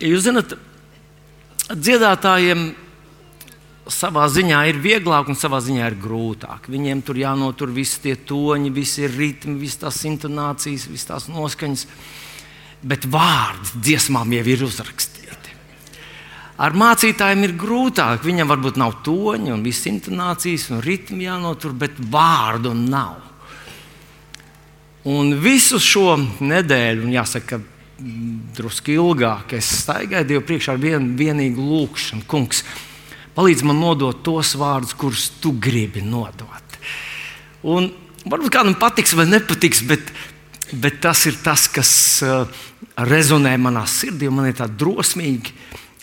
jūs zināt, dziedātājiem savā ziņā ir vieglāk un savā ziņā ir grūtāk. Viņiem tur jānotur visi tie toņi, visi ritmi, visas tās intonācijas, visas tās noskaņas. Bet vārdi dziesmām jau ir uzrakstīti. Ar mācītājiem ir grūtāk. Viņam varbūt nav toņi un visas intonācijas un ritmi jānotur, bet vārdu nav. Un visu šo nedēļu, un jāsaka, drusku ilgāk, es staigāju Dievu priekšā ar vienu vienīgu lūkšanu. Kungs, palīdz man nodot tos vārdus, kurus tu gribi nodot. Un varbūt kādam patiks vai nepatiks, bet, bet tas ir tas, kas uh, rezonē manā sirdī. Man ir tāds drosmīgi,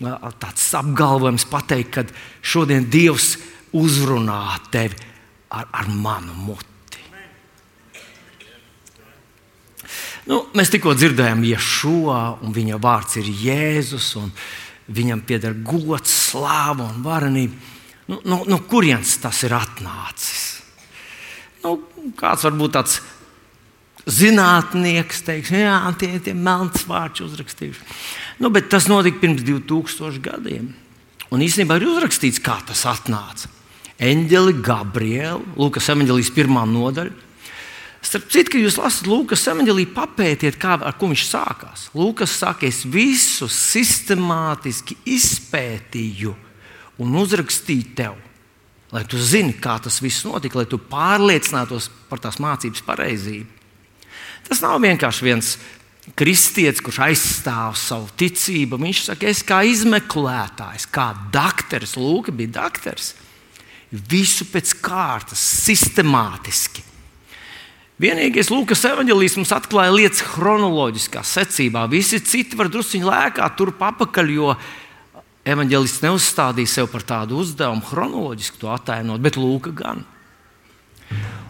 uh, tāds apgalvojums pateikt, ka šodien Dievs uzrunā tevi ar, ar manu muti. Nu, mēs tikko dzirdējām, Jēzus, un viņa vārds ir Jēzus. Un, viņam pieder gods, slāva un varenība. Nu, no, no kurienes tas ir atnācis? Nu, kāds varbūt tāds zinātnieks teiks, jā, tie ir tie melns vārds uzrakstījuši. Nu, bet tas notika pirms 2000 gadiem. Un īstenībā ir uzrakstīts, kā tas atnāca. Eņģeli Gabriela, Lūkas evanģelijas pirmā nodaļa Starp citu, kad jūs lasat Lūkas evanģēlīju, papētiet, kā, ar ko viņš sākās. Lūkas saka, es visu sistemātiski izpētīju un uzrakstīju tev, lai tu zini, kā tas viss notika, lai tu pārliecinātos par tās mācības pareizību. Tas nav vienkārši viens kristietis, kurš aizstāv savu ticību. Viņš saka, es kā izmeklētājs, kā dakteris, Lūka bija dakteris, visu pēc kārtas, sistemātiski Vienīgais Lūkas evanģēlijas mums atklāja lietas chronoloģiskā secībā. Visi citi var druskuļi lēkāt turp apakaļ, jo evanģēlists neuzstādīja sev par tādu uzdevumu chronoloģiski to attēlot, bet Lūka gan.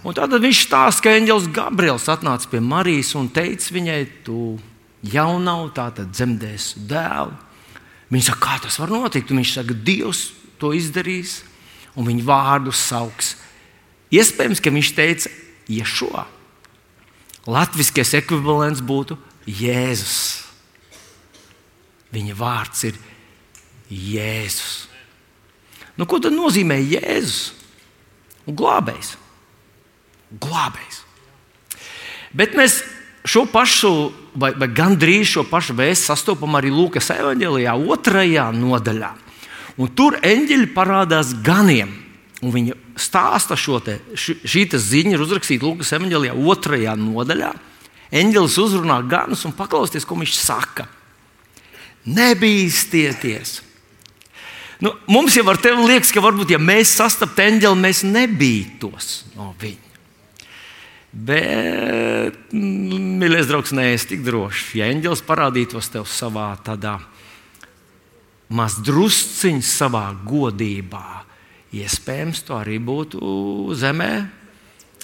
Un tad viņš stāsta, ka eņģēlis Gabriels atnāca pie Marijas un teica viņai, tu jau nav tāda dzemdēs dēlu. Viņa saka, kā tas var notikt? Un viņš saka, Dievs to izdarīs, un viņa vārdu sauks. Iespējams, ka viņš teica, Iešua. Latvijas ekvivalents būtu Jēzus. Viņa vārds ir Jēzus. Nu, ko tad nozīmē Jēzus? Glābējs. Glābējs. Bet mēs šo pašu, vai, vai gandrīz šo pašu vēstu sastopam arī Lūkas evanģēlijā, otrajā nodaļā. Un tur eņģeļi parādās ganiem. Un viņa stāsta šo te, šī ziņa, ir uzrakstīta Lūkas evanģēlijā, otrajā nodaļā. Eņģelis uzrunā ganus un paklausieties, ko viņš saka. Nebīsties! Nu, mums jau ar tevi liekas, ka varbūt, ja mēs sastaptu eņģeli, mēs nebītos no viņa. Bet, mīļais draugs, nē, es tik drošs. Ja eņģelis parādītos tev savā tādā mazdrusciņā, savā godībā, iespējams, to arī būtu zemē.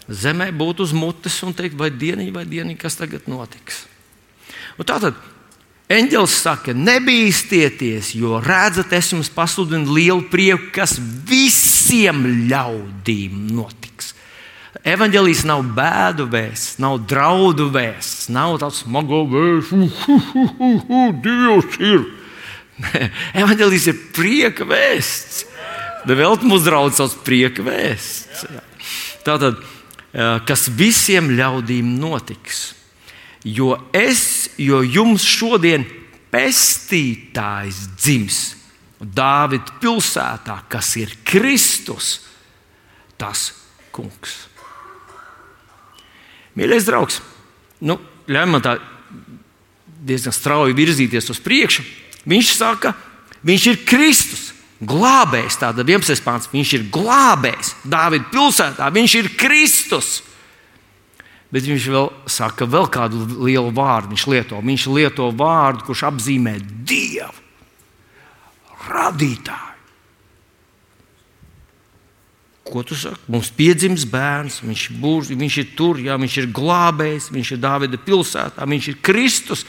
Zemē būtu uz mutes un teikt, vai dieniņa, vai dieniņa, kas tagad notiks. Un tātad eņģelis saka, nebīsties, jo redzat, es jums pasludinu lielu prieku, kas visiem ļaudīm notiks. Evangelijas nav bēdu vēsts, nav draudu vēsts, nav tāds smago vēsts, Dievs ir. Evangelijas ir prieka vēsts. Vēl mums draudz savs prieka vēsts. Tātad, kas visiem ļaudīm notiks. Jo es, jo jums šodien pestītājs dzims Dāvida pilsētā, kas ir Kristus, tas kungs. Mīļais draugs, nu, ļauj man tā diezgan strauji virzīties uz priekšu. Viņš saka, viņš ir Kristus glābējs, tāda 11. pāns, viņš ir glābējs Dāvida pilsētā, viņš ir Kristus. Bet viņš vēl saka, vēl kādu lielu vārdu viņš lieto. Viņš lieto vārdu, kurš apzīmē Dievu, radītāju. Ko tu saki? Mums piedzims bērns, viņš, būs, viņš ir tur, jā, viņš ir glābējs, viņš ir Dāvida pilsētā, viņš ir Kristus.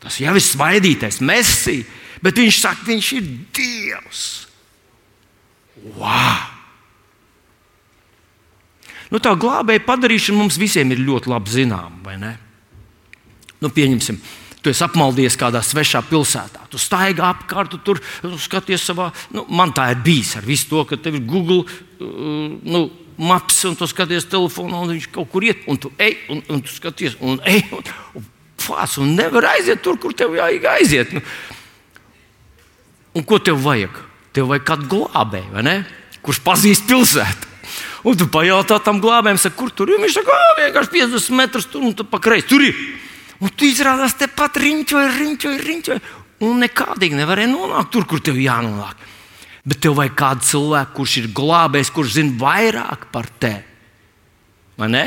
Tas jau ir svaidītais, mesija, bet viņš saka, viņš ir Dievs. Wow! Nu, tā glābēja padarīšana mums visiem ir ļoti labi zināma, vai ne? Nu, pieņemsim, Tu esi apmaldies kādā svešā pilsētā. Tu staigā apkārt, tu tur tu skaties savā. Nu, man tā ir bijis ar visu to, ka tev ir Google uh, nu, maps, un tu skaties telefonā, un viņš kaut kur iet, un tu ej, un, un tu skaties, un ej, un, un, fās, un nevar aiziet tur, kur tev jāiet aiziet. Nu. Un ko tev vajag? Tev vajag kādu glābēju, vai ne? Kurš pazīst pilsētu. Un tu pajautā tam glābējam, saka, kur tur ir. Viņš saka, vienkārši 50 metrus tur un tu pakreiz. Tur ir. Un tu izrādās tepat riņķoji, riņķoji, riņķoji. Un nekādīgi nevarēja nonākt tur, kur tev jānonāk. Bet tev vajag kādu cilvēku, kurš ir glābējs, kurš zina vairāk par tevi. Vai ne?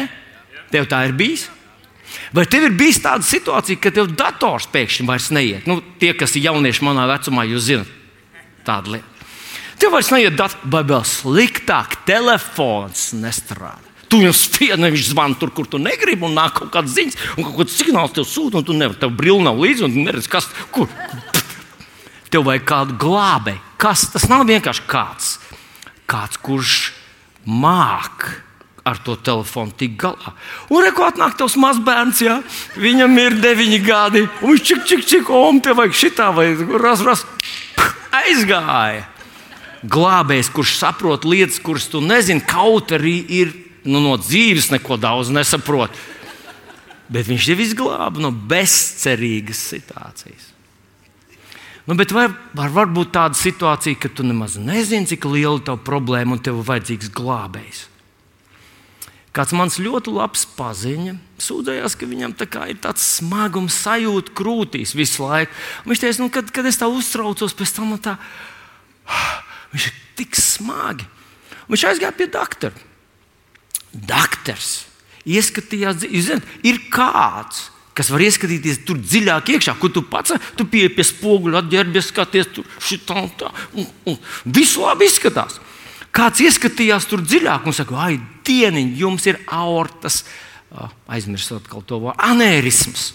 Tev tā ir bijis? Vai tev ir bijis tāda situācija, ka tev dators pēkšņi vairs neiet? Nu, tie, kas ir jaunieši manā vecumā, jūs zinat tādu lietu. Tev vairs neiet vēl sliktāk, telefons nestrādā. Tu viņam spiedzi, viņš zvana tur, kur tu negribi, un nāk kaut kāds ziņas, un kaut kāds signāls tev sūta, un tu nevari, tev brīvi nav līdzi, un tu neredzi, kas tur. Tev vajag kādu glābēju. Kas tas nav vienkārši kāds, kāds kurš māk ar to telefonu tik galā. Un reko atnāk tavs mazbērns, ja? viņam ir deviņi gadi, un viņš čik, čik, čik, un te vajag šitā, vai ras, ras, aizgāja. Glābējs, kurš saprot lietas, kuras tu nezini, kaut arī ir nu, no dzīves neko daudz nesaprot. Bet viņš jau izglāba no bezcerīgas situācijas. Nu, bet vai var, var būt tāda situācija, ka tu nemaz nezini, cik liela ir tā problēma un tev ir vajadzīgs glābējs? Kāds mans ļoti labs paziņa sūdzējās, ka viņam tā ir tāds smagums sajūta krūtīs visu laiku. Un viņš teica, nu, kad, kad es tā uztraucos, pēc tam tā, viņš ir tik smagi. Viņš aizgāja pie doktora. Doktors ieskatījās, zināt, ir kāds, kas var ieskatīties tur dziļāk iekšā, kur tu pats tu pie, pie spoguļa atģērbies, skaties tur šitā un tā. Un, un viss labi izskatās. Kāds ieskatījās tur dziļāk un saka, ah, dieniņ, jums ir aortas, aizmirsot kaut to vārdu, anērisms.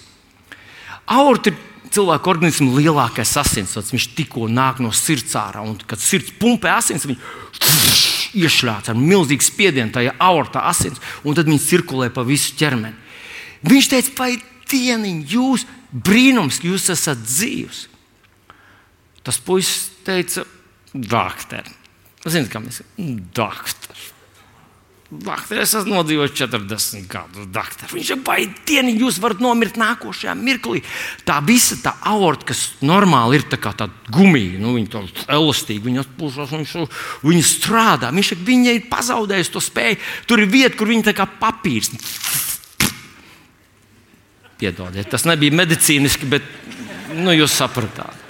Aorta ir cilvēka organisma lielākais asinsvads. Viņš tikko nāk no sirds ārā, un kad sirds pumpē asins, viņš iešļāts ar milzīgu spiedienu tajā aortā asins, un tad viņi cirkulē pa visu ķermeni. Viņš teica, vai dieniņ, jūs brīnums, jūs esat dzīvs. Tas puisis teica, doktor. Ziniet, kā mēs sakām, doktor. Doktor, es esmu nodzīvojis 40 gadus. Doktor. Viņš ir baidīgi, jūs varat nomirt nākošajā mirklī. Tā visa tā aorta, kas normāli ir tā kā tāda gumija, nu, viņa ir elastīga, viņa atpūšas, viņa, viņa strādā. Viņš saka, viņa ir pazaudējusi to spēju. Tur ir vieta, kur viņa tā kā papīrs. Piedodiet, tas nebija medicīniski, bet nu, jūs sapratāt.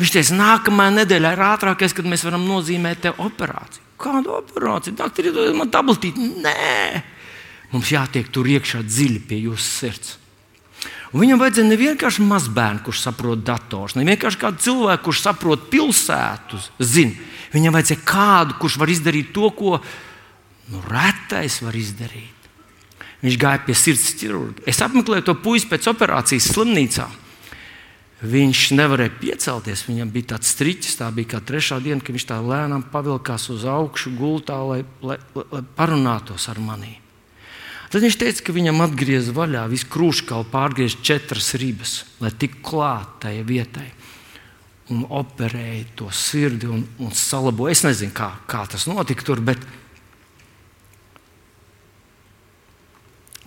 Viņš teica, nākamā nedēļa ir ātrākais, kad mēs varam nozīmēt te operāciju. Kādu operāciju? Doktori, dod man tabletīti. Nē, mums jātiek tur iekšā dziļi pie jūsu sirds. Un viņam vajadzēja ne vienkārši mazbērnu, kurš saprot dators, ne vienkārši kādu cilvēku, kurš saprot pilsētu, zina. Viņam vajadzēja kādu, kurš var izdarīt to, ko nu, retais var izdarīt. Viņš gāja pie sirds ķirurga. Es apmeklēju to puisi pēc operācijas slimnīcā. Viņš nevarēja piecelties, viņam bija tāds striķis, tā bija kā trešā diena, kad viņš tā lēnām pavilkās uz augšu gultā, lai, lai, lai parunātos ar mani. Tad viņš teica, ka viņam atgriezās vaļā, visu krūškalu pārgriež četras ribas, lai tiktu klāt tajai vietai. Un operēja to sirdi un, un salaboja. Es nezinu, kā, kā tas notika tur, bet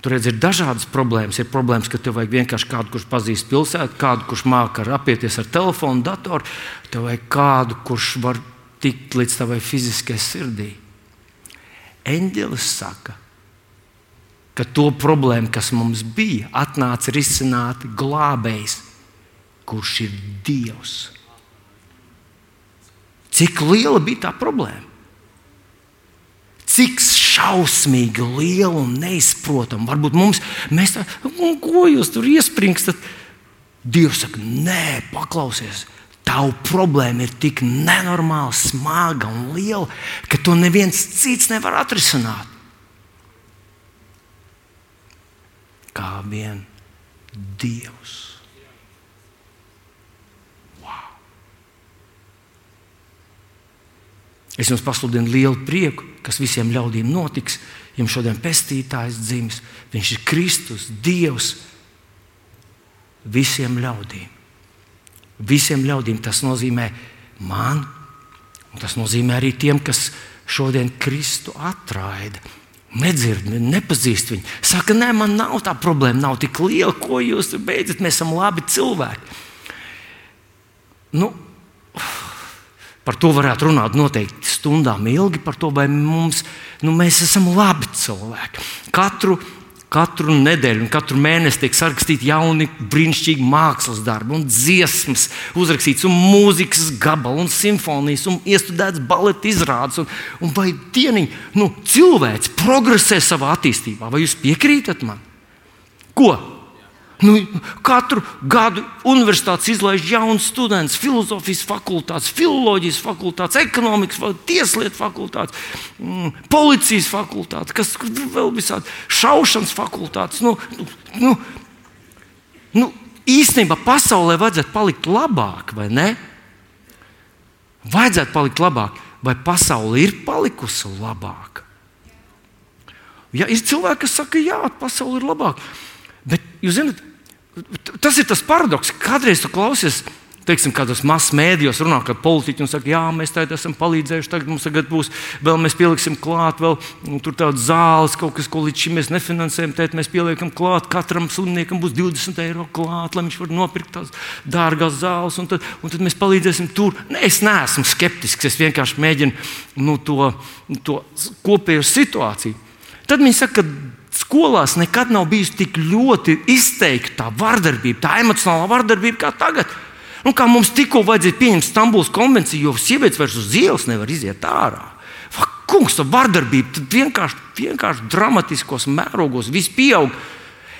Tur redz, ir dažādas problēmas. Ir problēmas, ka tev vajag vienkārši kādu, kurš pazīst pilsētu, kādu, kurš māca apieties ar telefonu, datoru. Tev vajag kādu, kurš var tikt līdz tavai fiziskajai sirdī. Eņģelis saka, ka to problēmu, kas mums bija, atnāca risināt glābējs, kurš ir Dievs. Cik liela bija tā problēma? Cik šausmīgi liela un neizprotama. Varbūt mums, mēs tā, ko jūs tur iespringstat? Dievs saka, nē, paklausies. Tava problēma ir tik nenormāli smaga un liela, ka to neviens cits nevar atrisināt. Kā vien Dievs. Es jums pasludinu lielu prieku, kas visiem ļaudīm notiks. Jums šodien pestītājs dzimis, viņš ir Kristus, Dievs. visiem ļaudīm. Visiem ļaudīm tas nozīmē man, un tas nozīmē arī tiem, kas šodien Kristu atraida. Nedzird, nepazīst viņu. Saka, nē, man nav tā problēma, nav tik liela, ko jūs beidzat. Mēs esam labi cilvēki. Nu, par to varētu runāt noteikti stundām ilgi, par to, vai mums, nu, mēs esam labi cilvēki. Katru Katru nedēļu un katru mēnesi tiek sarakstīti jauni, brīnišķīgi mākslas darbi, un dziesmas, uzrakstīts, un mūzikas gabali, un simfonijas, un iestudēts baleta izrādes. Un, un vai dieniņ, nu, cilvēks progresē savā attīstībā? Vai jūs piekrītat man? Ko? Nu, katru gadu universitātes izlaiž jaunu studentu, filozofijas fakultātes, filozofijas fakultātes, ekonomikas, tieslietu fakultātes, mm, policijas fakultātes, kas vēl visādi šaušanas fakultātes. Nu, nu, nu, īstenībā pasaulē vajadzētu palikt labāk, vai ne? Vajadzētu palikt labāk, vai pasaule ir palikusi labāka? Ja ir cilvēki, kas saka, jā, pasaule ir labāka. Bet jūs zināt, Tas ir tas paradoks, kādreiz tu klausies. Teiksim, kādos mazos mēdījos runā, kad politiķi saka, jā, mēs tādā esam palīdzējuši, tagad mums tagad būs vēl, mēs pieliksim klāt, vēl nu, tur tādas zāles, kaut kas, ko līdz šim mēs nefinansējam. Tad mēs pieliekam klāt, katram slimniekam būs 20 eiro klāt, lai viņš varētu nopirkt tās dārgās zāles, un tad, un tad mēs palīdzēsim tur. Ne, es neesmu skeptisks, es vienkārši mēģinu nu, to, to kopējo situāciju. Tad viņi saka, ka skolās nekad nav bijusi tik ļoti izteikta tā vardarbība, tā emocionālā vardarbība kā tagad. Nu, kā mums tikko vajadzēja pieņemt Stambulas konvenciju, jo sievietes vairs uz ielas nevar iziet ārā. Va, kungs, tā vardarbība vienkārši, vienkārši dramatiskos mērogos, viss pieaug.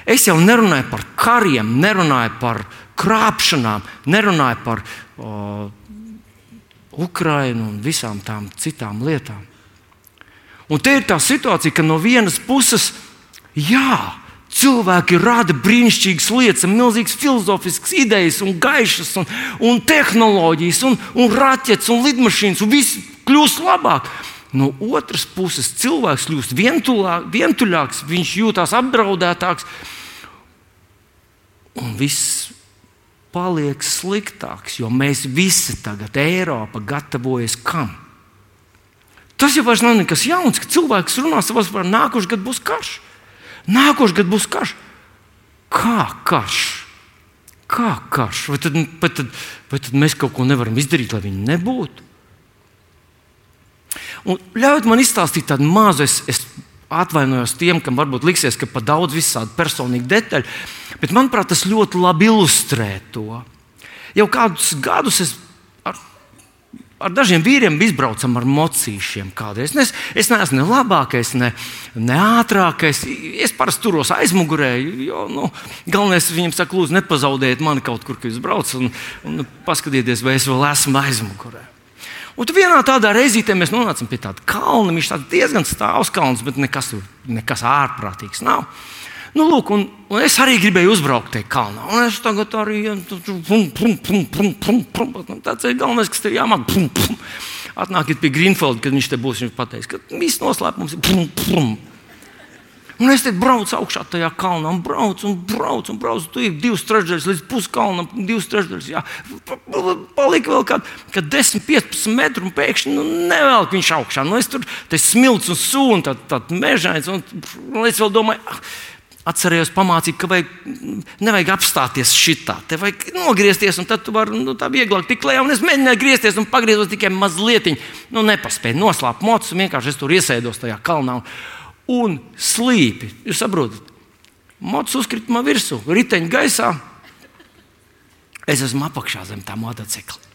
Es jau nerunāju par kariem, nerunāju par krāpšanām, nerunāju par o, Ukrajinu un visām tām citām lietām. Un te ir tā situācija, ka no vienas puses Jā, cilvēki rada brīnišķīgas lietas, milzīgas filozofiskas idejas, un gaišas, un, un tehnoloģijas, un, un raķetes, un lidmašīnas, un viss kļūst labāk. No otras puses, cilvēks kļūst vientuļāks, viņš jūtas apdraudētāks, un viss paliek sliktāks, jo mēs visi tagad, Eiropa, gatavojas kam? Tas jau nav nekas jauns, ka cilvēks runā savā starpā, nākošais gads būs karš. Nākošais gads būs karš. Kā karš? Kā karš? Vai tad, vai, tad, vai tad mēs kaut ko nevaram izdarīt, lai viņi nebūtu? Un ļaujiet man izstāstīt tādu mazu, es, es atvainojos tiem, kam varbūt liksies, ka par daudz visādi personīgi detaļu, bet manuprāt, tas ļoti labi ilustrē to. Jau kādus gadus es ar dažiem vīriem izbraucam ar mocīšiem kādreiz. Es, es neesmu ne labākais, ne, ne ātrākais. Es parasti turos aizmugurē, jo nu, galvenais viņam saka, lūdzu, nepazaudiet mani kaut kur, kad jūs braucat, un, un paskatieties, vai es vēl esmu aizmugurē. Un vienā tādā reizītē mēs nonācam pie tāda kalna. Viņš ir diezgan stāvs kalns, bet nekas, nekas ārprātīgs nav. Nu, lūk, un, un es arī gribēju uzbraukt tajā kalnā. Un es tagad arī tāds ir galvenais, kas tev jāmāk. Pum, pum. Atnākiet pie Greenfield, kad viņš te būs. Viņš pateiks, ka viss noslēpums ir. Pum, pum. Un es te braucu augšā tajā kalnā, un braucu, un braucu, un braucu. Tur ir divas trešdaļas līdz puskalnam, divas trešdaļas. Jā. Palika vēl kādi kā 10, 15 metri, un pēkšņi nu, nevelk viņš augšā. Nu, es tur smilts un sūnu, tāds tā mežains, un, un es vēl domāju. Ah, atcerējos pamācīt, ka vajag, nevajag apstāties šitā. Te vajag nogriezties, un tad tu vari nu, tā vieglāk tikt lejā. Es mēģināju griezties un pagriezos tikai mazliet. Nu, nepaspēju noslēpt mocus, un vienkārši es tur iesēdos tajā kalnā. Un slīpi, jūs saprotat, mocis uzkrita man virsū, riteņa gaisā. Es esmu apakšā zem tā motocikla.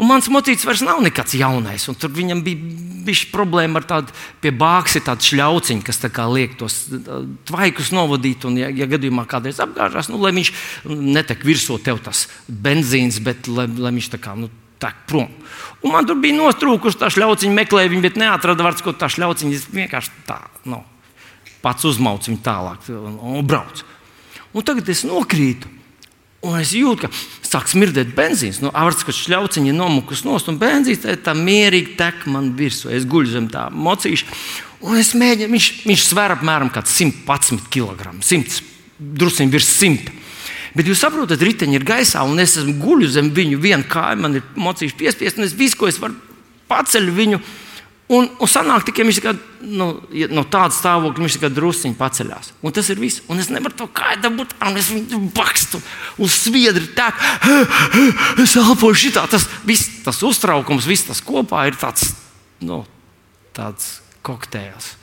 Un mans mocīts vairs nav nekāds jaunais. Tur viņam bija bijusi problēma ar tādu pie bāzi, tādu šļauciņu, kas tā liek tos tvaikus novadīt. Un, ja, ja gadījumā kādreiz apgāžās, nu, lai viņš netek virsū tev tas benzīns, bet lai, lai viņš tā kā. Nu, tā prom. Un man tur bija nostrūkusi tā šļauciņa, meklēja viņu, bet neatrada vārds, ko tā šļauciņa vienkārši tā, nu, pats uzmauc viņu tālāk un, un brauc. Un tagad es nokrītu. Un es jūtu, ka sāk smirdēt benzīns. Nu, Ārsts, kas šļauciņa nomukus nost, un benzīns tā, mierīgi tek man virsū. Es guļu zem tā mocīša. Un es mēģinu, viņš, viņš svēr apmēram 111 kg. 100, druskuļi virs 100. Bet jūs saprotat, riteņi ir gaisā, un es esmu guļu zem viņu. Viena kāja man ir mocījusi piespiest, un es visu, ko es varu, paceļu viņu. Un, un sanāk, ka viņš kā, nu, no tāda stāvokļa viņš tikai druskuļi paceļās. Un tas ir viss. Un es nevaru to kāju dabūt, un es viņu bakstu uz sviedri. Tā, es elpoju šitā. Tas, viss, tas uztraukums, viss tas kopā ir tāds, nu, tāds kokteils.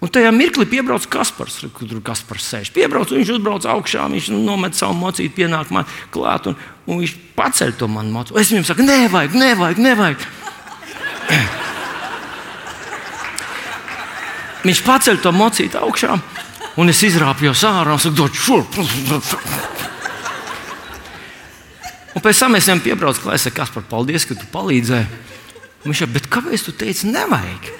Un tajā mirklī piebrauc Kaspars, kur tur Kaspars sēž. Piebrauc, viņš uzbrauc augšā, viņš nomet savu mocītu, pienāk man klāt, un, un viņš paceļ to manu mocītu. Es viņam saku, nevajag, nevajag, nevajag. Viņš paceļ to mocītu augšā, un es izrāpjos ārā un saku, dod šurp. Un pēc tam es viņam piebraucu, lai es saku, kas par paldies, ka tu palīdzēji. Un viņš jau, bet kāpēc tu teici, nevajag?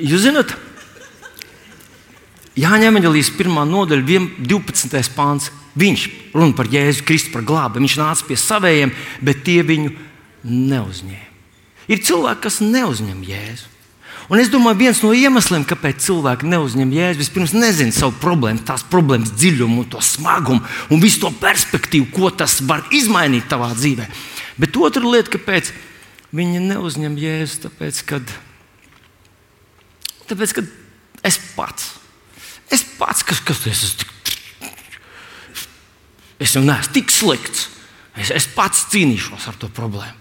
Jūs zināt, Jāņa Evangelijas 1. nodaļa, 12. pāns. Viņš runā par Jēzu Kristu, par glābi. Viņš nāca pie saviem, bet tie viņu neuzņēma. Ir cilvēki, kas neuzņem Jēzu. Un es domāju, viens no iemesliem, kāpēc cilvēki neuzņem jēzu, vispirms nezina savu problēmu, tās problēmas dziļumu, to smagumu un visu to perspektīvu, ko tas var izmainīt tavā dzīvē. Bet otra lieta, kāpēc viņi neuzņem jēzu, tāpēc, kad, tāpēc, kad es pats, es pats, kas, kas es esmu, es jau neesmu tik slikts, es, es pats cīnīšos ar to problēmu.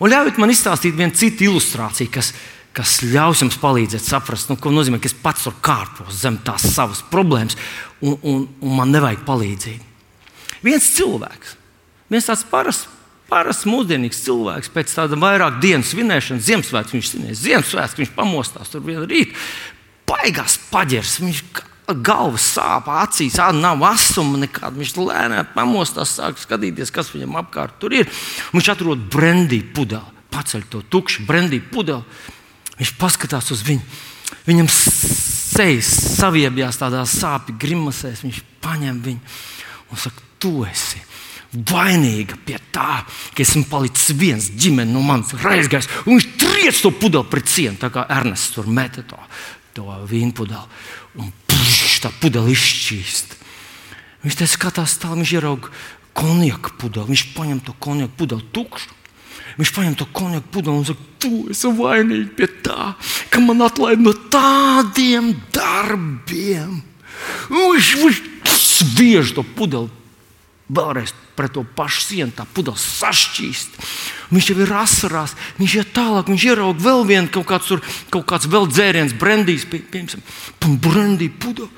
Un ļaujiet man izstāstīt vienu citu ilustrāciju, kas, kas ļaus jums palīdzēt saprast, nu, ko nozīmē, ka es pats tur kārpos zem tās savas problēmas, un, un, un man nevajag palīdzību. Viens cilvēks, viens tāds parasts, parasts mūsdienīgs cilvēks, pēc tāda vairāk dienu svinēšanas, Ziemassvētku viņš svinēs, Ziemassvētku viņš pamostās tur vienā rītā, baigās paģers. Viņš galvas sāp, acīs nav asuma nekāda. Viņš lēnām pamostās, sāk skatīties, kas viņam apkārt tur ir. Viņš atrod brendiju pudeli, paceļ to tukšu brendiju pudeli. Viņš paskatās uz viņu. Viņam sejas saviebjās tādā sāpju grimasēs. Viņš paņem viņu un saka, tu esi vainīga pie tā, ka esmu palicis viens ģimene no manas raizgājis. Un viņš triec to pudeli pret sienu, tā kā Ernests tur meta to, to vīnu pudeli. Un tā pudele izšķīst. Viņš te skatās tālāk, viņš ieraudzīja konjaku pudeli. Viņš paņem to konjaku pudeli tukšu. Viņš paņem to konjaku pudeli un saka, tu esi vainīgs pie tā, ka man atlaid no tādiem darbiem. Un viņš, viņš sviež to pudeli vēlreiz pret to pašu sienu, tā pudeles sašķīst. Viņš jau ir asarās, viņš iet tālāk, viņš ieraudzīja vēl vienu kaut kāds, tur, kaut kāds vēl dzēriens, brendīs, pie, piemēram, brendī pudeli.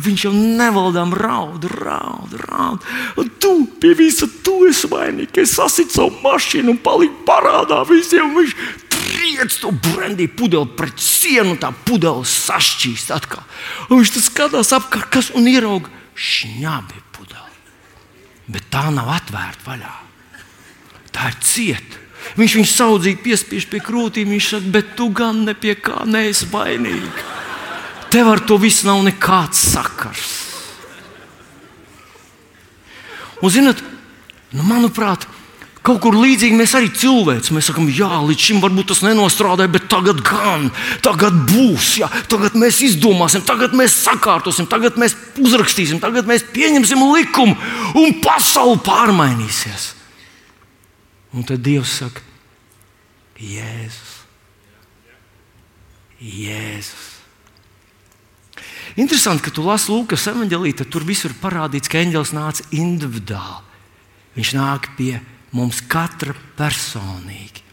Viņš jau nevaldām raud, raud, raud. Un tu pie visa tu esi vainīgs. Es sasitu savu mašīnu un paliku parādā visiem. Viņš triec to brendī pudeli pret sienu, tā pudele sašķīst atkal. Un viņš skatās apkārt, kas un ieraudzīja šņabi bet tā nav atvērta vaļā. Tā ir cieta. Viņš viņu saudzīgi piespiež pie krūtīm. Viņš saka, bet tu gan ne pie kā neesi vainīgs. Tev ar to viss nav nekāds sakars. Un, zinot, nu, manuprāt, Kaut kur līdzīgi mēs arī cilvēci. Mēs sakām, jā, līdz šim varbūt tas nenostrādāja, bet tagad gan, tagad būs, jā, tagad mēs izdomāsim, tagad mēs sakārtosim, tagad mēs uzrakstīsim, tagad mēs pieņemsim likumu un pasaule pārmainīsies. Un tad Dievs saka, Jēzus, Jēzus. Interesanti, ka tu lasi Lūkas evanģēlī, tad tur visur parādīts, ka eņģēlis nāca individuāli. Viņš nāk pie mums mums katra personīgi.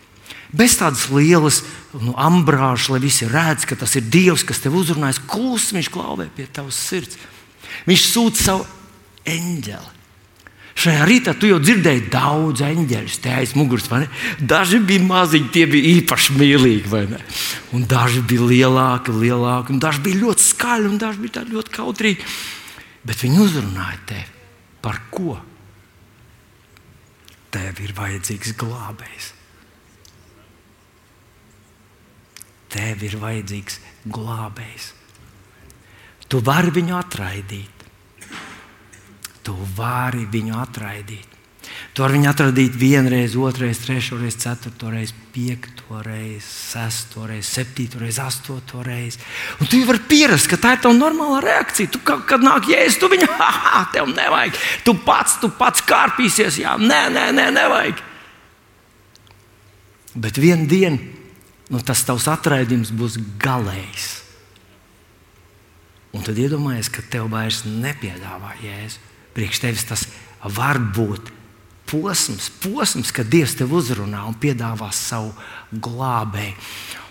Bez tādas lielas nu, ambrāžas, lai visi redz, ka tas ir Dievs, kas tev uzrunājas, klusi viņš klauvē pie tavas sirds. Viņš sūta savu eņģeli. Šajā rītā tu jau dzirdēji daudz eņģeļu aiz muguras. Daži bija maziņi, tie bija īpaši mīlīgi. Un daži bija lielāki, lielāki, un daži bija ļoti skaļi, un daži bija ļoti kautrīgi. Bet viņi uzrunāja tevi par ko? Tev ir vajadzīgs glābējs. Tev ir vajadzīgs glābējs. Tu vari viņu atraidīt. Tu vari viņu atraidīt. Tu vari viņu atradīt vienreiz, otrreiz, trešreiz, ceturtoreiz, piektoreiz, sestoreiz, septītoreiz, astotoreiz. Un tu vari pierast, ka tā ir tava normālā reakcija. Tu, kad, kad nāk jēzus, tu viņu, ah, tev nevajag. Tu pats, tu pats kārpīsies, jā, nē, nē, nē, nevajag. Bet vienā dienā nu, tas tavs atraidījums būs galējs. Un tad iedomājies, ka tev vairs nepiedāvā jēzu. Priekš tevis tas var būt posms, posms, kad Dievs tev uzrunā un piedāvā savu glābēju.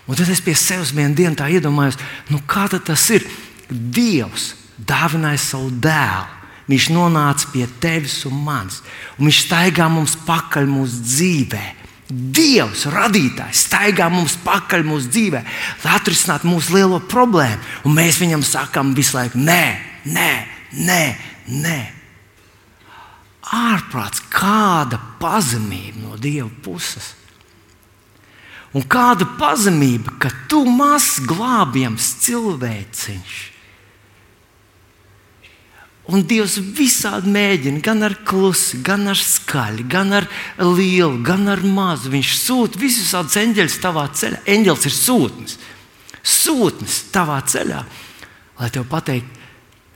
Un tad es pie sevis vienā dienā iedomājos, nu kā tas ir. Dievs dāvināja savu dēlu. Viņš nonāca pie tevis un manis, un viņš staigā mums pakaļ mūsu dzīvē. Dievs, radītājs, staigā mums pakaļ mūsu dzīvē, lai atrisinātu mūsu lielo problēmu. Un mēs viņam sakām visu laiku, nē, nē, nē, nē ārprāts, kāda pazemība no Dieva puses. Un kāda pazemība, ka tu mazs glābjams cilvēciņš. Un Dievs visādi mēģina, gan ar klusu, gan ar skaļu, gan ar lielu, gan ar mazu. Viņš sūta visus tādus eņģeļus tavā ceļā. Eņģelis ir sūtnis, sūtnis tavā ceļā, lai tev pateiktu,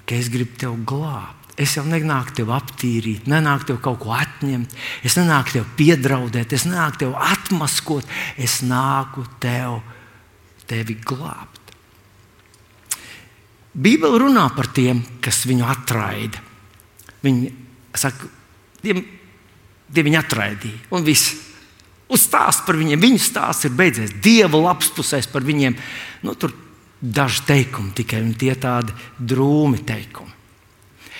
ka es gribu tevi glābt. Es jau nenāku tevi aptīrīt, nenāku tevi kaut ko atņemt, es nenāku tevi piedraudēt, es nenāku tevi atmaskot, es nāku tev, tevi glābt. Bībele runā par tiem, kas viņu atraida. Viņi saka, tie, tie viņu atraidīja, un viss. Uzstāst par viņiem, viņu stāsts ir beidzies. Dieva labs pusēs par viņiem. Nu, tur daži teikumi tikai, un tie tādi drūmi teikumi.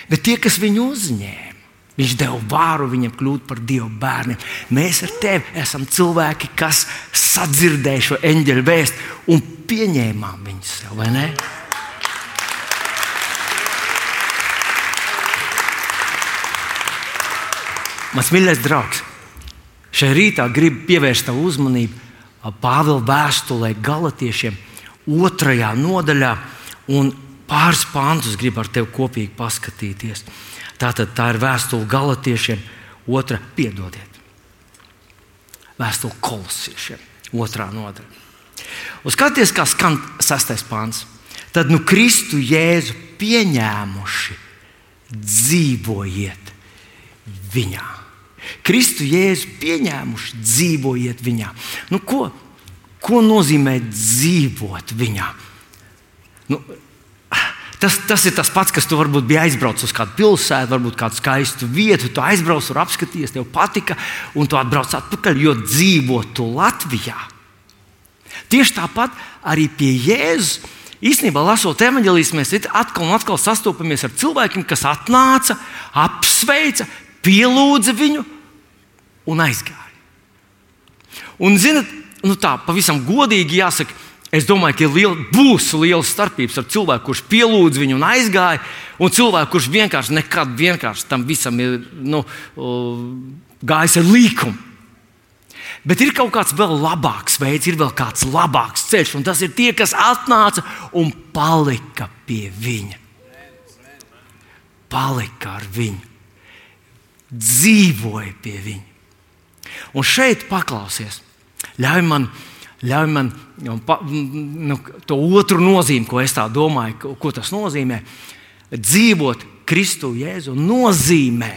Bet tie, kas viņu uzņēma, viņš deva vāru viņam kļūt par dievu bērniem. Mēs ar tevi esam cilvēki, kas sadzirdēja šo eņģeļu vēstu un pieņēmām viņu sev, vai ne? Mans mīļais draugs, šajā rītā gribu pievērst tavu uzmanību Pāvila vēstulē Galatiešiem, otrajā nodaļā. Un pāris pāntus gribu ar tevi kopīgi paskatīties. Tātad tā ir vēstule galotiešiem, otra piedodiet. Vēstule kolosiešiem, otrā nodaļa. Uzskatieties, kā skan sastais pāns. Tad nu Kristu Jēzu pieņēmuši, dzīvojiet viņā. Kristu Jēzu pieņēmuši, dzīvojiet viņā. Nu, ko, ko nozīmē dzīvot viņā? Nu, Tas, tas ir tas pats, kas tu varbūt biji aizbraucis uz kādu pilsētu, varbūt kādu skaistu vietu. Tu aizbrauc, tur apskaties, tev patika, un tu atbrauc atpakaļ, jo dzīvo tu Latvijā. Tieši tāpat arī pie Jēzus. Īsnībā, lasot evanģēlijas, mēs atkal un atkal sastopamies ar cilvēkiem, kas atnāca, apsveica, pielūdza viņu un aizgāja. Un, zinot, nu tā pavisam godīgi jāsaka, Es domāju, ka liela, būs liela starpība ar cilvēku, kurš pielūdz viņu un aizgāja, un cilvēku, kurš vienkārši nekad vienkārši tam visam ir nu, gājis ar līkumu. Bet ir kaut kāds vēl labāks veids, ir vēl kāds labāks ceļš, un tas ir tie, kas atnāca un palika pie viņa. Palika ar viņu, dzīvoja pie viņa. Un šeit paklausies, ļauj man ļauj man nu, pa, nu, to otru nozīmi, ko es tā domāju, ko, ko tas nozīmē. Dzīvot Kristu Jēzu nozīmē,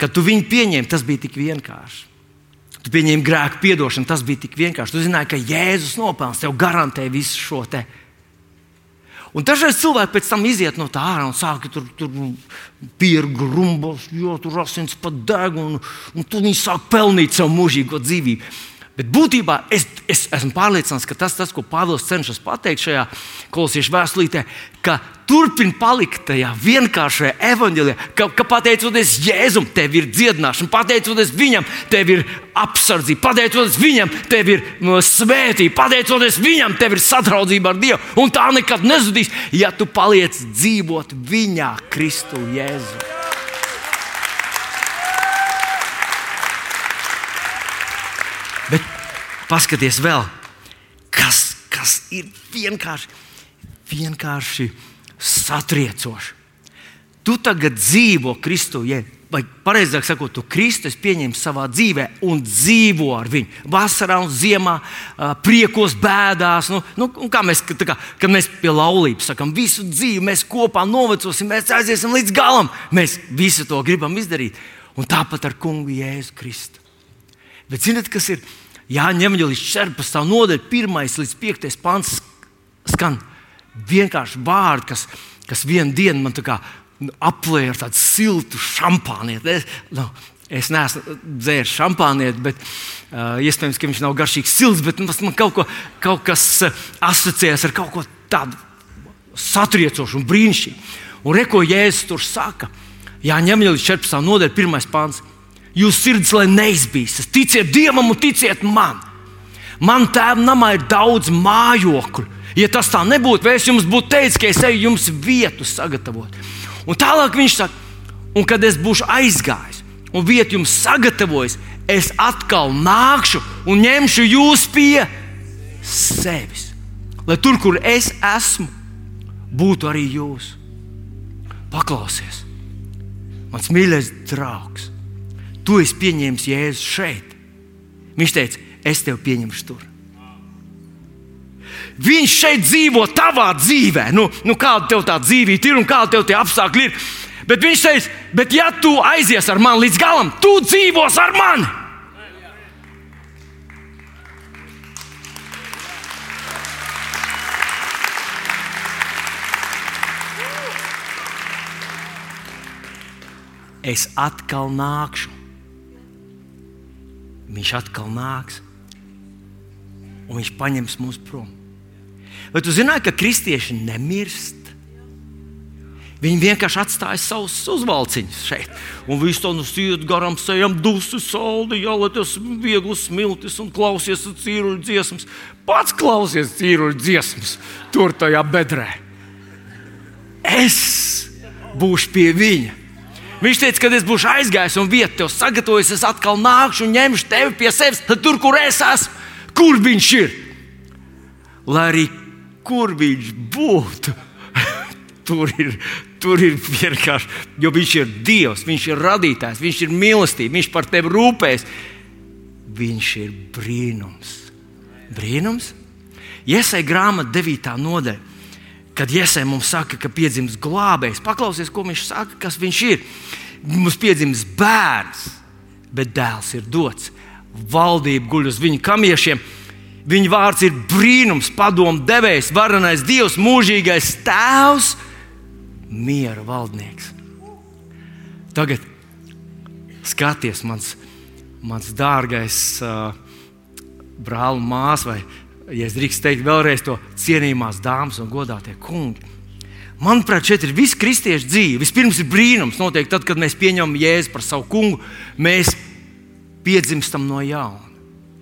ka tu viņu pieņem, tas bija tik vienkārši. Tu pieņēmi grēku piedošanu, tas bija tik vienkārši. Tu zināji, ka Jēzus nopelns tev garantē visu šo te. Un dažreiz cilvēki pēc tam iziet no tā ārā un sāk tur, tur piergu rumbos, jo tur asins pat deg, un, un tu viņi sāk pelnīt savu mūžīgo dzīvību. Bet būtībā es, es esmu pārliecināts, ka tas, tas ko Pāvils cenšas pateikt šajā kolosiešu vēstulītē, ka turpina palikt tajā vienkāršajā evanģēlijā, ka, ka pateicoties Jēzum, tev ir dziedināšana, pateicoties viņam, tev ir apsardzība, pateicoties viņam, tev ir svētība, pateicoties viņam, tev ir sadraudzība ar Dievu. Un tā nekad nezudīs, ja tu paliec dzīvot viņā, Kristu Jēzu. Paskaties vēl, kas, kas ir vienkārši, vienkārši satriecoši. Tu tagad dzīvo Kristu, ja vai pareizāk sakot, tu Kristus pieņem savā dzīvē un dzīvo ar viņu. Vasarā un ziemā, priekos, bēdās. Nu, nu, kā mēs, kā, kad mēs pie laulības sakām, visu dzīvi mēs kopā novecosim, mēs aiziesim līdz galam. Mēs visu to gribam izdarīt. Un tāpat ar kungu Jēzu Kristu. Bet zinot, kas ir Jāņem līdz 14. nodaļai, 1 līdz 5 pants skan vienkārši vārdi, kas, kas vienā dienā man kā nu, aplēja ar tādu siltu šampānieti. Es, nu, es neesmu dzēris šampānieti, bet uh, iespējams, ka viņš nav garšīgs silts, bet man kaut, ko, kaut kas asociējas ar kaut ko tādu satriecošu un brīnišķīgu. Un reko Jēzus tur saka, jāņem līdz 14. nodaļai, 1 pāns. Jūs sirds, lai neizbīstas, ticiet Dievam un ticiet man. Man tēvam namā ir daudz mājokļu. Ja tas tā nebūtu, es jums būtu teicis, ka es eju jums vietu sagatavot. Un tālāk viņš saka, un kad es būšu aizgājis un vietu jums sagatavojis, es atkal nākšu un ņemšu jūs pie sevis. Lai tur, kur es esmu, būtu arī jūs. Paklausies, mans mīļais draugs, tu esi pieņēmis Jēzu šeit. Viņš teica, es tevi pieņemšu tur. Viņš šeit dzīvo tavā dzīvē. Nu, nu kāda tev tā dzīvība ir un kāda tev tie apstākļi ir. Bet viņš teica, bet ja tu aizies ar mani līdz galam, tu dzīvos ar mani. Es atkal nākšu. Viņš atkal nāks un viņš paņems mūs prom. Vai tu zināji, ka kristieši nemirst? Viņi vienkārši atstāja savus uzvalciņus šeit. Un viss to nosiet garām, sejam, dusu, saldi, jā, lai tas viegli smiltis un klausies cīruļu dziesmas. Pats klausies cīruļu dziesmas tur tajā bedrē. Es būšu pie viņa. Viņš teica, kad es būšu aizgājis un vietu tev sagatavojis, es atkal nākšu un ņemšu tevi pie sevis, tad tur, kur es esmu, kur viņš ir. Lai arī kur viņš būtu, tur ir, tur ir vienkārši, jo viņš ir Dievs, viņš ir radītājs, viņš ir mīlestība, viņš par tevi rūpēs. Viņš ir brīnums. Brīnums? Iesai grāmatā 9. nodaļa. Kad Iesai mums saka, ka piedzims glābējs, paklausies, ko viņš saka, kas viņš ir. Mums piedzims bērns, bet dēls ir dots. Valdība guļ uz viņu kamiešiem Viņa vārds ir brīnums, padomu devējs, varenais dievs, mūžīgais tēvs, miera valdnieks. Tagad skaties, mans, mans dārgais uh, brāl un māsa, vai, ja es drīkstu teikt, vēlreiz to cienījumās dāmas un godātie kungi. Manuprāt, šeit ir viss kristiešu dzīve. Vispirms ir brīnums, noteikti tad, kad mēs pieņemam Jēzu par savu kungu, mēs piedzimstam no jauna.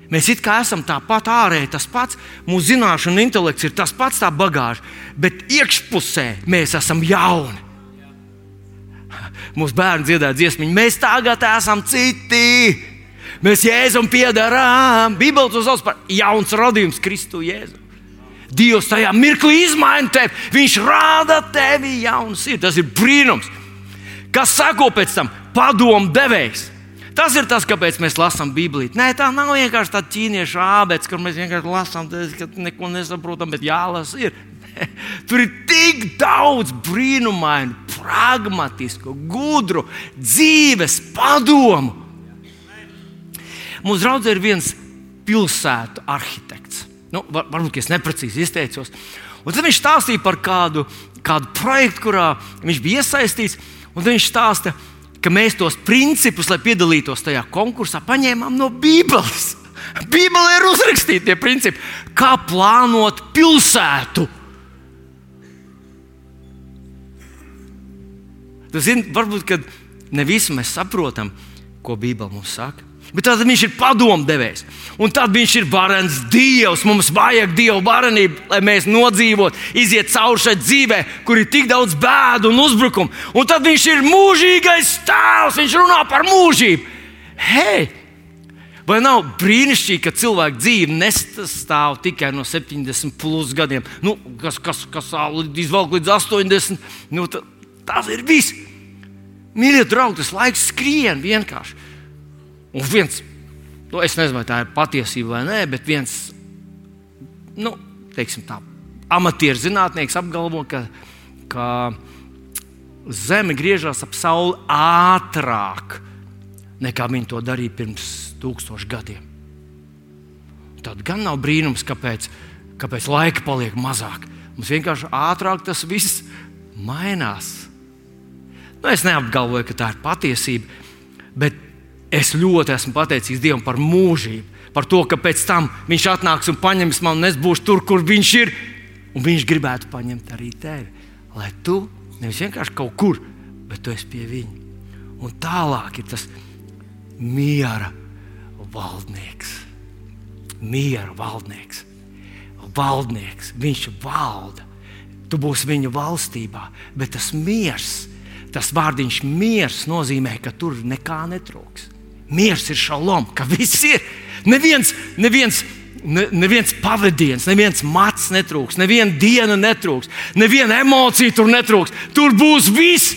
Mēs it kā esam tāpat ārēji, tas pats, mūsu zināšana intelekts ir tas pats, tā bagāža, bet iekšpusē mēs esam jauni. Mūsu bērni dziedāja dziesmu, mēs tagad esam citi. Mēs Jēzum piedarām. Bībeli to sauc par jauns radījums Kristu Jēzu. Dievs tajā mirklī izmaina tevi. Viņš rāda tevi jaunu sirdi. Tas ir brīnums. Kas sako pēc tam? Padomu devējs Tas ir tas, kāpēc mēs lasām Bībeli. Nē, tā nav vienkārši tāda ķīniešu ābēts, kur mēs vienkārši lasām, ka neko nesaprotam, bet jālasa. Ir. Tur ir tik daudz brīnumainu, pragmatisku, gudru, dzīves padomu. Mums draudzē ir viens pilsētu arhitekts. Nu, var, varbūt es neprecīzi izteicos. Un tad viņš stāstīja par kādu, kādu projektu, kurā viņš bija iesaistīts. Viņš stāstīja, ka mēs tos principus, lai piedalītos tajā konkursā, paņēmām no Bībeles. Bībelē ir uzrakstīti tie principi, kā plānot pilsētu. Tas ir varbūt, ne visi mēs saprotam, ko Bībele mums saka. Bet tad viņš ir padomdevējs. Un tad viņš ir varens Dievs. Mums vajag Dieva varenību, lai mēs nodzīvotu, iziet cauri šai dzīvē, kur ir tik daudz bēdu un uzbrukumu. Un tad viņš ir mūžīgais tēls. Viņš runā par mūžību. Hei! Vai nav brīnišķīgi, ka cilvēka dzīve nesastāv tikai no 70 plus gadiem, nu, kas, kas, kas izvelk līdz 80? Nu, tas ir viss. Mīļie draugi, tas laiks skrien vienkārši. Un viens, nu, es nezinu, vai tā ir patiesība vai nē, bet viens, nu, teiksim tā, amatieru zinātnieks apgalvo, ka, ka Zeme griežas ap Sauli ātrāk nekā viņi to darīja pirms tūkstošiem gadiem. Tad gan nav brīnums, kāpēc, kāpēc laika paliek mazāk. Mums vienkārši ātrāk tas viss mainās. Nu, es neapgalvoju, ka tā ir patiesība, bet es ļoti esmu pateicīgs Dievam par mūžību. Par to, ka pēc tam viņš atnāks un paņems mani, un es būšu tur, kur viņš ir. Un viņš gribētu paņemt arī tevi. Lai tu nevis vienkārši kaut kur, bet tu esi pie viņa. Un tālāk ir tas miera valdnieks. Miera valdnieks. Valdnieks. Viņš valda. Tu būsi viņa valstībā, bet tas miers Tas vārdiņš miers nozīmē, ka tur nekā netrūks. Miers ir šalom, ka viss ir. Neviens, neviens, ne, neviens pavadiens, neviens mats netrūks, neviena diena netrūks, neviena emocija tur netrūks. Tur būs viss,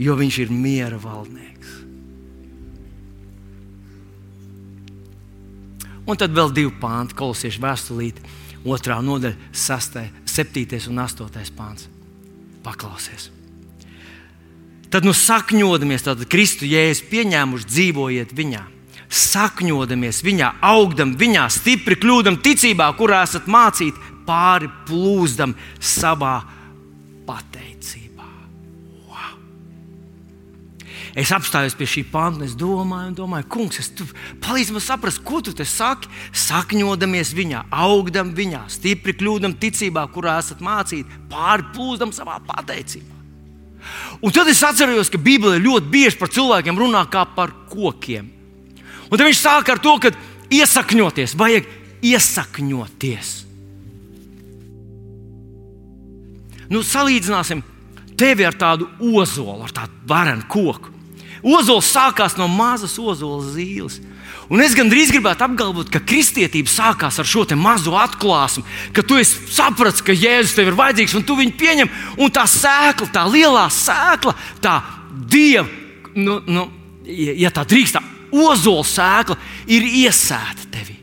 jo viņš ir miera valdnieks. Un tad vēl divi pānti, kolosiešu vēstulīte, otrā nodaļa, 6, 7 un 8 pāns. Paklausies! Tad, nu, sakņodamies, tad Kristu jēzus pieņēmuši, dzīvojiet viņā. Sakņodamies viņā, augdam viņā, stipri kļūdam ticībā, kurā esat mācīti, pāri plūzdam savā pateicībā. Wow. Es apstājos pie šī panta, es domāju, domāju kungs, es palīdzi man saprast, ko tu te saki. Sakņodamies viņā, augdam viņā, stipri kļūdam ticībā, kurā esat mācīti, pāri plūzdam savā pateicībā. Un tad es atceros, ka Bībelē ļoti bieži par cilvēkiem runā kā par kokiem. Un tad viņš sāk ar to, ka iesakņoties, vajag iesakņoties. Nu, salīdzināsim tevi ar tādu ozolu, ar tādu varenu koku. Ozols sākās no mazas ozola zīles. Un es gandrīz gribētu apgalvot, ka kristietība sākās ar šo mazo atklāsmu, ka tu saprati, ka Jēzus tev ir vajadzīgs un tu viņu pieņem. Un tā sēkla, tā lielā sēkla, tā dieva, nu, nu, ja tā drīkst, tā ozola sēkla ir iesēta tevī.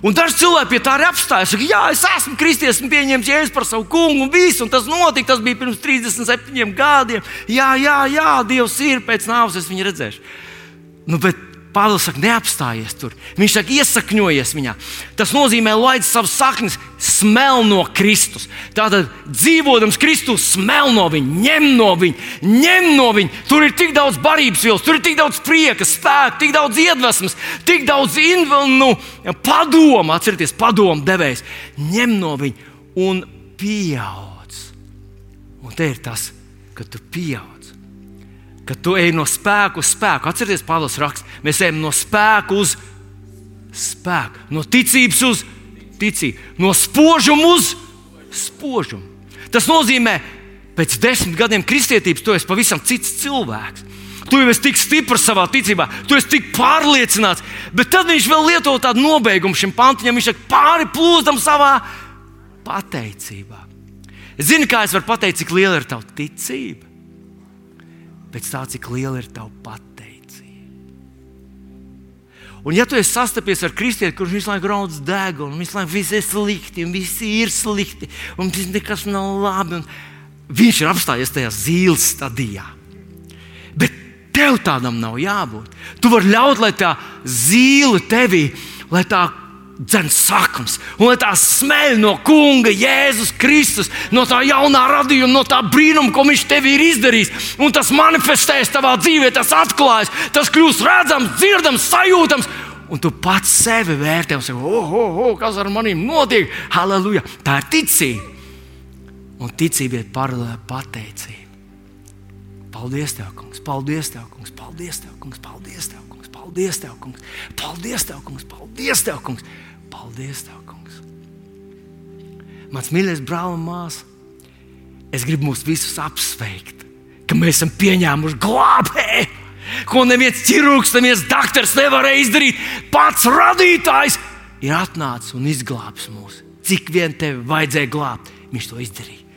Un daži cilvēki pie tā arī apstājas. Saka, jā, es esmu kristietis, esmu pieņēmis jēzu par savu kungu, un viss, un tas notika. Tas bija pirms 37 gadiem. Jā, jā, jā Dievs ir pēc nāves, es viņu redzēšu. Nu, bet Pāvils saka, neapstājies tur. Viņš saka, iesakņojies viņā. Tas nozīmē, laid savas saknes, smel no Kristus. Tātad, dzīvojams Kristus, smel no viņa, ņem no viņa, ņem no viņa. Tur ir tik daudz barības vielas, tur ir tik daudz prieka, spēka, tik daudz iedvesmas, tik daudz nu, padomu, atcerieties, padomu devējs. Ņem no viņa un pieaudz. Un te ir tas, ka tu pieaudz ka tu ej no spēka uz spēku. Atcerieties, Pāvils raksta, mēs ejam no spēka uz spēku, no ticības uz ticību, no spožuma uz spožumu. Tas nozīmē, pēc desmit gadiem kristietības tu esi pavisam cits cilvēks. Tu jau esi tik stiprs savā ticībā, tu esi tik pārliecināts, bet tad viņš vēl lieto tādu nobeigumu šim pantiņam. Viņš saka, pāri plūzdam savā pateicībā. Zini, kā es varu pateikt, cik liela ir tava ticība? pēc tā, cik liela ir tava pateicība. Un, ja tu esi sastapies ar kristieti, kurš visu laiku raudz degunu, visu laiku viss ir slikti, un viss ir slikti, un viss nekas nav labi, viņš ir apstājies tajā zīles stadijā. Bet tev tādam nav jābūt. Tu vari ļaut, lai tā zīle tevī, lai tā dzēns sakums, un tā smeļ no Kunga, Jēzus Kristus, no tā jaunā radījuma, no tā brīnuma, ko Viņš tev ir izdarījis. Un tas manifestējas tavā dzīvē, tas atklājas, tas kļūst redzams, dzirdams, sajūtams. Un tu pats sevi vērtē un saki, oh, oh, oh, kas ar maniem notiek? Halleluja! Tā ir ticība. Un ticība ir paralēli pateicība. Paldies, Tev, Kungs! Paldies, Tev, Kungs! Paldies, Tev, Kungs! Paldies, Tev, Kungs! Paldies, Tev, Kungs! Paldies, Tev, Kungs! Paldies, Tev, kungs! Paldies, Tev, kungs! Mans mīļais brāl un māsa, es gribu mūs visus apsveikt, ka mēs esam pieņēmuši glābēju, ko neviens ķirurgs, neviens doktors nevarēja izdarīt. Pats radītājs ir atnācis un izglābis mūs. Cik vien tevi vajadzēja glābt, viņš to izdarīja.